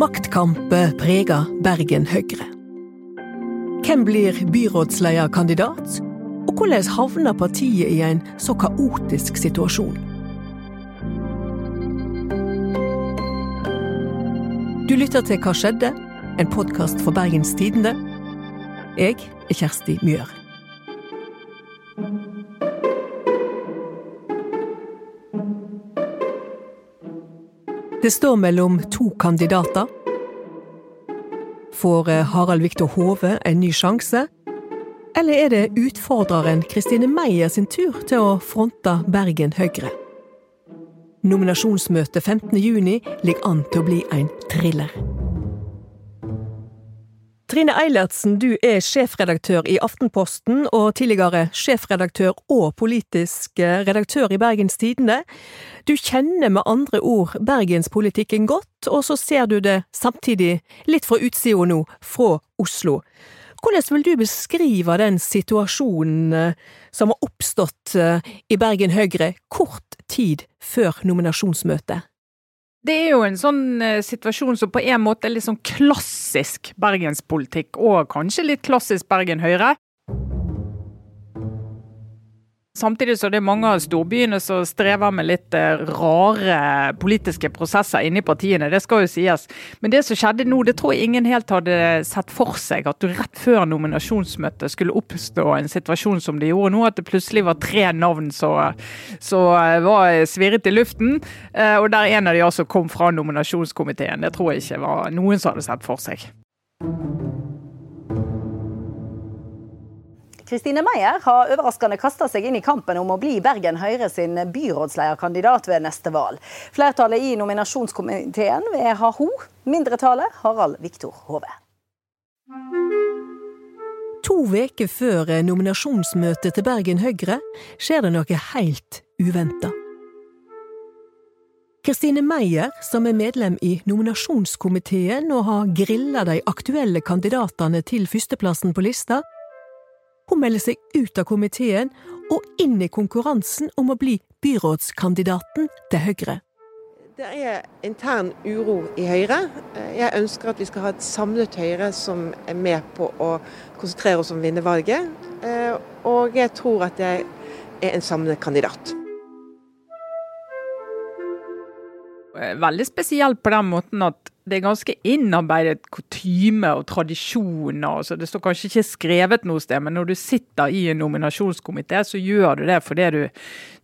Maktkamp preger Bergen Høyre. Hvem blir byrådslederkandidat, og hvordan havner partiet i en så kaotisk situasjon? Du lytter til Hva skjedde? En podkast for Bergens Tidende. Jeg er Kjersti Mjør. Det står mellom to kandidater. Får eh, Harald Viktor Hove en ny sjanse? Eller er det utfordreren Kristine Meyer sin tur til å fronte Bergen Høyre? Nominasjonsmøtet 15.6 ligger an til å bli en thriller. Trine Eilertsen, du er sjefredaktør i Aftenposten, og tidligere sjefredaktør og politisk eh, redaktør i Bergens Tidende. Du kjenner med andre ord bergenspolitikken godt, og så ser du det samtidig litt fra utsida nå, fra Oslo. Hvordan vil du beskrive den situasjonen eh, som har oppstått eh, i Bergen Høyre kort tid før nominasjonsmøtet? Det er jo en sånn eh, situasjon som på en måte er litt sånn klassisk bergenspolitikk, og kanskje litt klassisk Bergen Høyre. Samtidig så det er mange av storbyene som strever med litt eh, rare politiske prosesser inni partiene, det skal jo sies. Men det som skjedde nå, det tror jeg ingen helt hadde sett for seg. At du rett før nominasjonsmøtet skulle oppstå en situasjon som det gjorde nå. At det plutselig var tre navn som eh, var svirret i luften. Eh, og der en av de altså kom fra nominasjonskomiteen. Det tror jeg ikke var noen som hadde sett for seg. Kristine Meyer har overraskende kasta seg inn i kampen om å bli Bergen Høyre sin byrådslederkandidat ved neste valg. Flertallet i nominasjonskomiteen vil ha ho, mindretallet Harald Viktor Hove. To uker før nominasjonsmøtet til Bergen Høyre skjer det noe helt uventa. Kristine Meyer, som er medlem i nominasjonskomiteen og har grilla de aktuelle kandidatene til førsteplassen på lista, hun melder seg ut av komiteen og inn i konkurransen om å bli byrådskandidaten til Høyre. Det er intern uro i Høyre. Jeg ønsker at vi skal ha et samlet Høyre som er med på å konsentrere oss om å vinne valget. Eh, og jeg tror at jeg er en samlet kandidat. Veldig spesielt på den måten at det er ganske innarbeidet kutyme og tradisjoner. Altså det står kanskje ikke skrevet noe sted, men når du sitter i en nominasjonskomité, så gjør du det fordi du,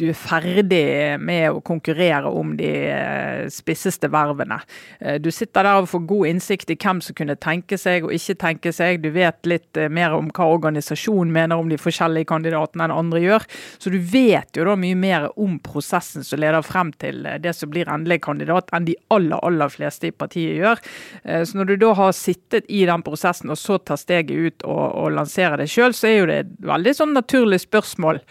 du, er ferdig med å konkurrere om de eh, spisseste vervene. Eh, du sitter der og får god innsikt i hvem som kunne tenke seg og ikke tenke seg. Du vet litt eh, mer om hva organisasjonen mener om de forskjellige kandidatene enn andre gjør. Så du vet jo da mye mer om prosessen som leder frem til det som blir endelig kandidat, enn de aller, aller fleste i partiet gjør. Eh, så når du da har sittet i den prosessen og så tar steget ut og, og lanserer det sjøl, så er jo det et veldig sånn naturlig spørsmål.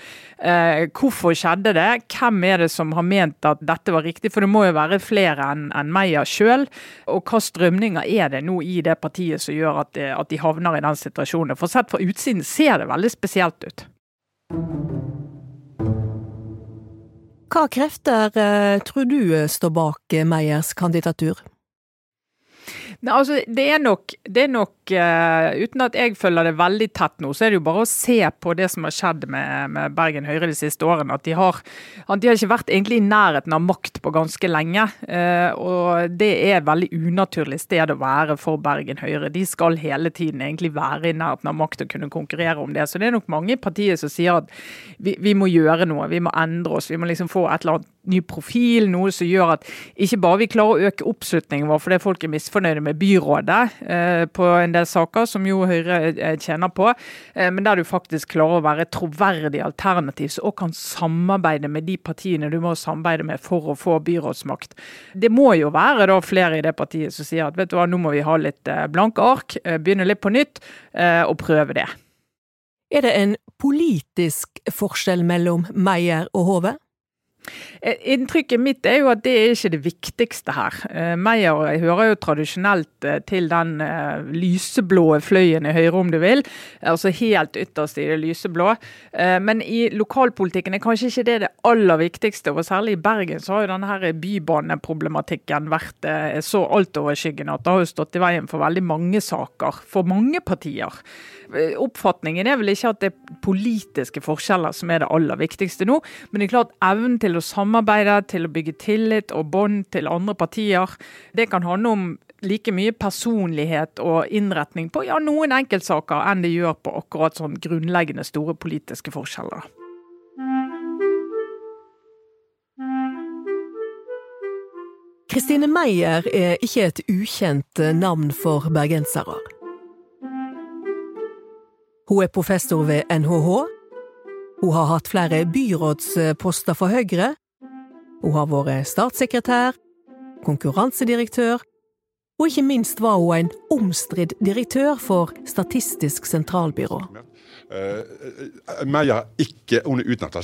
Eh, hvorfor skjedde det? Hvem er det som har ment at dette var riktig? For det må jo være flere enn en Meyer sjøl. Og hva strømninger er det nå i det partiet som gjør at, det, at de havner i den situasjonen? For sett fra utsiden ser det veldig spesielt ut. Hva krefter eh, tror du står bak Meyers kandidatur? Nei, altså, det er nok, det er nok uh, Uten at jeg følger det veldig tett nå, så er det jo bare å se på det som har skjedd med, med Bergen Høyre de siste årene. At de har, de har ikke vært egentlig i nærheten av makt på ganske lenge. Uh, og det er et veldig unaturlig sted å være for Bergen Høyre. De skal hele tiden egentlig være i nærheten av makt og kunne konkurrere om det. Så det er nok mange i partiet som sier at vi, vi må gjøre noe, vi må endre oss. Vi må liksom få et eller annet ny profil, noe som gjør at ikke bare vi klarer å øke oppslutningen vår fordi folk er misfornøyde med byrådet eh, på en del saker, som jo Høyre eh, tjener på. Eh, men der du faktisk klarer å være et troverdig alternativ, og kan samarbeide med de partiene du må samarbeide med for å få byrådsmakt. Det må jo være da flere i det partiet som sier at vet du hva, nå må vi ha litt blanke ark, begynne litt på nytt og prøve det. Er det en politisk forskjell mellom Meyer og Hove? Eh, inntrykket mitt er jo at det er ikke det viktigste her. Eh, Meyer hører jo tradisjonelt eh, til den lyseblå fløyen i Høyre, om du vil. Altså helt ytterst i det lyseblå. Men i lokalpolitikken er kanskje ikke det det aller viktigste. og Særlig i Bergen så har jo denne bybaneproblematikken vært så altoverskyggende at det har jo stått i veien for veldig mange saker. For mange partier. Oppfatningen er vel ikke at det er politiske forskjeller som er det aller viktigste nå, men det er klart evnen til å samarbeide, til å bygge tillit og bånd til andre partier, det kan handle om like mye personlighet og innretning på ja, noen enkeltsaker enn det gjør på akkurat sånn grunnleggende store politiske forskjeller. Kristine Meyer er ikke et ukjent navn for bergensere. Hun er professor ved NHH. Hun har hatt flere byrådsposter for Høyre. Hun har vært statssekretær, konkurransedirektør, og ikke minst var hun en omstridt direktør for Statistisk sentralbyrå. Uh, Meyer er ikke, hun er utnevnt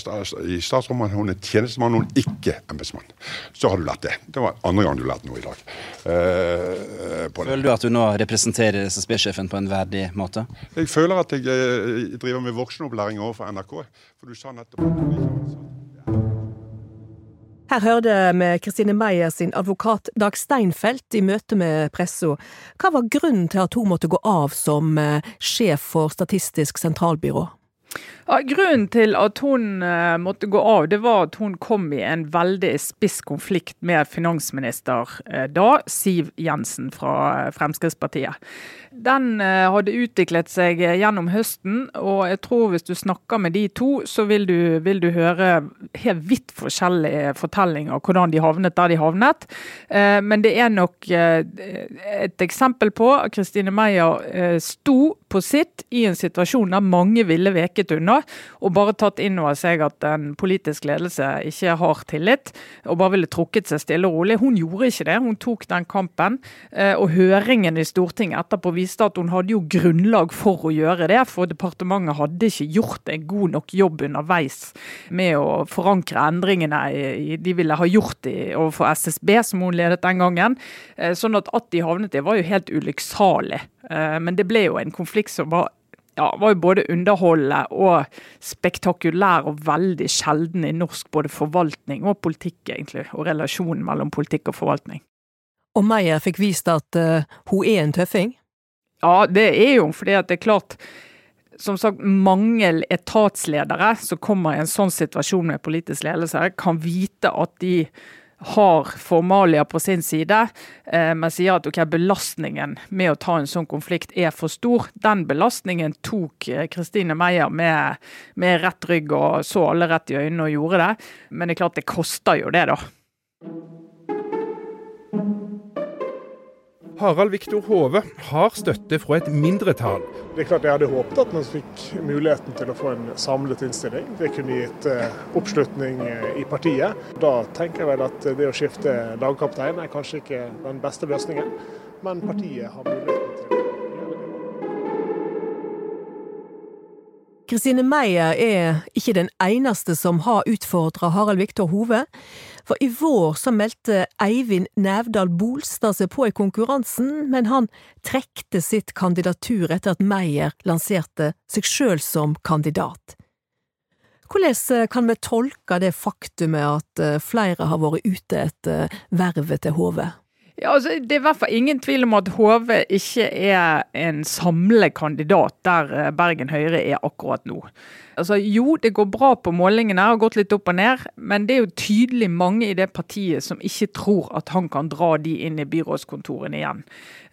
i statsrådet, hun er tjenestemann, hun er ikke embetsmann. Så har du lært det. Det var andre gang du lærte noe i dag. Uh, føler du at du nå representerer SSB-sjefen på en verdig måte? Jeg føler at jeg uh, driver med voksenopplæring overfor NRK. For du sa nettopp her hørte vi Kristine Meyer sin advokat Dag Steinfeld i møte med pressa. Hva var grunnen til at hun måtte gå av som eh, sjef for Statistisk sentralbyrå? Ja, grunnen til at hun uh, måtte gå av, det var at hun kom i en veldig spiss konflikt med finansminister uh, da, Siv Jensen fra Fremskrittspartiet. Den hadde utviklet seg gjennom høsten, og jeg tror hvis du snakker med de to, så vil du, vil du høre helt vidt forskjellige fortellinger hvordan de havnet der de havnet. Men det er nok et eksempel på at Kristine Meyer sto på sitt i en situasjon der mange ville veket unna og bare tatt inn over seg at en politisk ledelse ikke har tillit, og bare ville trukket seg stille og rolig. Hun gjorde ikke det, hun tok den kampen. Eh, og høringen i Stortinget etterpå viste at hun hadde jo grunnlag for å gjøre det, for departementet hadde ikke gjort en god nok jobb underveis med å forankre endringene de ville ha gjort overfor SSB, som hun ledet den gangen. Eh, sånn at at de havnet det, var jo helt ulykksalig. Eh, men det ble jo en konflikt som var ja, var jo både underholdende og spektakulær og veldig sjelden i norsk både forvaltning og politikk, egentlig. Og relasjonen mellom politikk og forvaltning. Og Meyer fikk vist at uh, hun er en tøffing? Ja, det er jo fordi at det er klart som sagt, mange etatsledere som kommer i en sånn situasjon med politisk ledelse, kan vite at de har formalia på sin side, eh, men sier at okay, belastningen med å ta en sånn konflikt er for stor. Den belastningen tok Kristine eh, Meyer med, med rett rygg og så alle rett i øynene og gjorde det. Men det er klart det koster jo det, da. Harald Viktor Hove har støtte fra et mindretall. Det er klart Jeg hadde håpet at man fikk muligheten til å få en samlet innstilling. Det kunne gitt eh, oppslutning eh, i partiet. Da tenker jeg vel at det å skifte lagkaptein er kanskje ikke den beste løsningen, men partiet har muligheten til det. Kristine Meyer er ikke den eneste som har utfordra Harald Viktor Hove. For i vår så meldte Eivind Nævdal Bolstad seg på i konkurransen, men han trekte sitt kandidatur etter at Meyer lanserte seg sjøl som kandidat. Hvordan eh, kan vi tolke det faktumet at eh, flere har vært ute etter vervet til HV? Ja, altså, det er i hvert fall ingen tvil om at HV ikke er en samlekandidat der eh, Bergen Høyre er akkurat nå. Altså, jo, det går bra på målingene, har gått litt opp og ned, men det er jo tydelig mange i det partiet som ikke tror at han kan dra de inn i byrådskontorene igjen.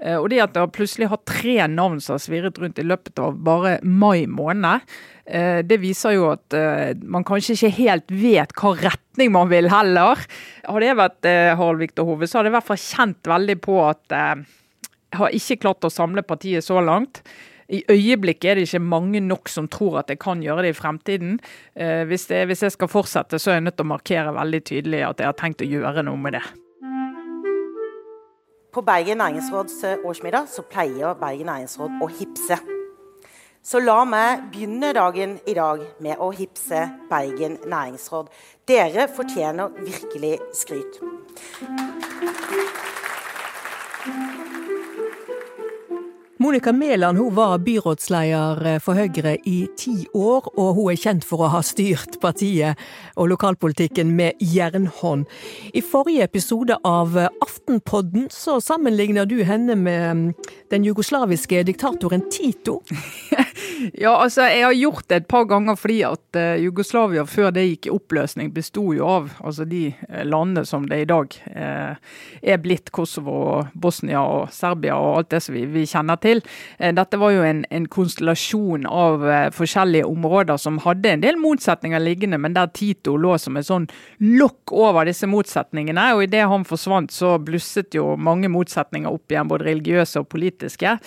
Eh, og det at det plutselig har tre navn som har svirret rundt i løpet av bare mai måned, eh, det viser jo at eh, man kanskje ikke helt vet hva retning man vil heller. Har det vært Harald Viktor Hove, så har det i hvert fall kjent veldig på at jeg har ikke klart å samle partiet så langt. I øyeblikket er det ikke mange nok som tror at jeg kan gjøre det i fremtiden. Eh, hvis, det, hvis, jeg skal fortsette, så er jeg nødt til å markere veldig tydelig at jeg har tenkt å gjøre noe med det. På Bergen næringsråds eh, årsmiddag så pleier Bergen næringsråd å hipse. Så la meg begynne dagen i dag med å hipse Bergen næringsråd. Dere fortjener virkelig skryt. Monica Mæland var byrådsleder eh, for Høyre i ti år, og hun er kjent for å ha styrt partiet og lokalpolitikken med jernhånd. I forrige episode av Aftenpodden så sammenligner du henne med mm, den jugoslaviske diktatoren Tito. Ja, altså jeg har gjort det et par ganger fordi at uh, Jugoslavia før det gikk i oppløsning besto jo av altså de landene som det i dag er blitt, Kosovo, Bosnia og Serbia og alt det som vi, vi kjenner til. Dette var jo en, en konstellasjon av forskjellige områder som hadde en del motsetninger liggende, men der Tito lå som et sånn lokk over disse motsetningene. Og idet han forsvant, så blusset jo mange motsetninger opp igjen, både religiøse og politiske.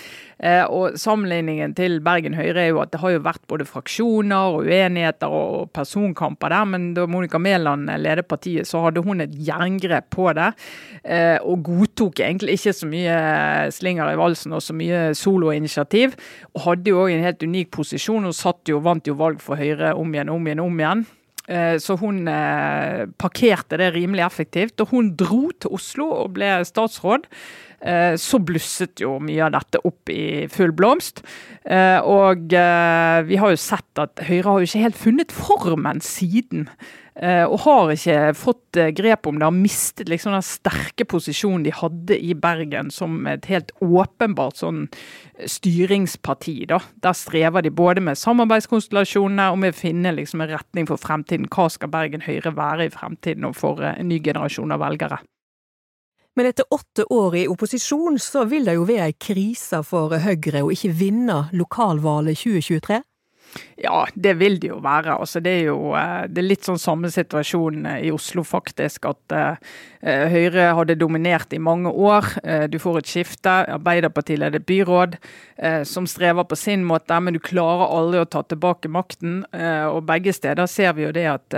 og sammenligningen til Bergen Høyre er jo at det har jo vært både fraksjoner og uenigheter og personkamper der, men da Monica Mæland leder partiet, så hadde hun et jerngrep på det. Eh, og godtok egentlig ikke så mye slinger i valsen og så mye soloinitiativ. Og hadde jo òg en helt unik posisjon. Hun satt jo, vant jo valg for Høyre om igjen, om igjen, om igjen. Eh, så hun eh, parkerte det rimelig effektivt. Og hun dro til Oslo og ble statsråd. Eh, så blusset jo mye av dette opp i full blomst. Eh, og eh, vi har jo sett at Høyre har jo ikke helt funnet formen siden. Og har ikke fått grep om det, har mistet liksom den sterke posisjonen de hadde i Bergen som et helt åpenbart sånn styringsparti. da. Der strever de både med samarbeidskonstellasjonene og med å finne liksom en retning for fremtiden. Hva skal Bergen Høyre være i fremtiden og for en ny generasjon av velgere? Men etter åtte år i opposisjon, så vil det jo være ei krise for Høyre å ikke vinne lokalvalget 2023? Ja, det vil det jo være. Altså, det er jo eh, det er litt sånn samme situasjon eh, i Oslo, faktisk. At uh, Høyre hadde dominert i mange år. Uh, du får et skifte. Arbeiderpartiet leder byråd, uh, som strever på sin måte, men du klarer aldri å ta tilbake makten. og begge steder ser vi jo det at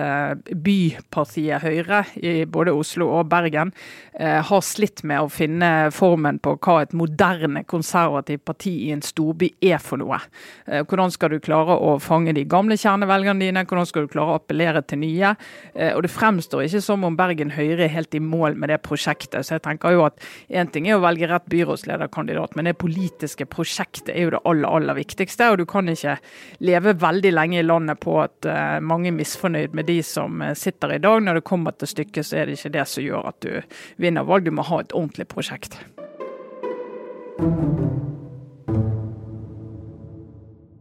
bypartiet Høyre, i både Oslo og Bergen, har slitt med å finne formen på hva et moderne, konservativt parti i en storby er for noe. hvordan skal du klare å fange de gamle kjernevelgerne dine, hvordan skal du klare å appellere til nye. Eh, og Det fremstår ikke som om Bergen Høyre er helt i mål med det prosjektet. Så jeg tenker jo at Én ting er å velge rett byrådslederkandidat, men det politiske prosjektet er jo det aller, aller viktigste. Og du kan ikke leve veldig lenge i landet på at uh, mange er misfornøyd med de som eh, sitter i dag. Når det kommer til stykket, så er det ikke det som gjør at du vinner valg. Du må ha et ordentlig prosjekt.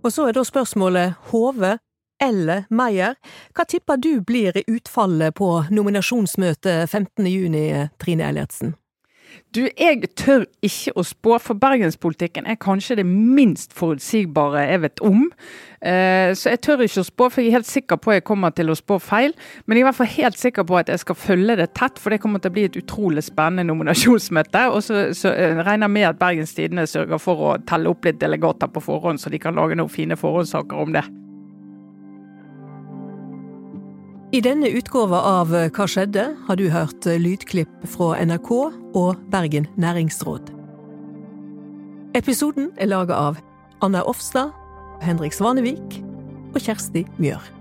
Og så er da spørsmålet Hove eller Meyer. Hva tipper du blir utfallet på nominasjonsmøtet 15.6, Trine Eilertsen? Du, jeg tør ikke å spå, for bergenspolitikken er kanskje det minst forutsigbare jeg vet om. Eh, så jeg tør ikke å spå, for jeg er helt sikker på at jeg kommer til å spå feil. Men jeg er i hvert fall helt sikker på at jeg skal følge det tett, for det kommer til å bli et utrolig spennende nominasjonsmøte. Og så, så eh, regner jeg med at Bergens Tidende sørger for å telle opp litt delegater på forhånd, så de kan lage noen fine forhåndssaker om det. I denne utgåva av Hva skjedde? har du hørt lydklipp fra NRK og Bergen næringsråd. Episoden er laga av Anna Offstad, Henrik Svanevik og Kjersti Mjør.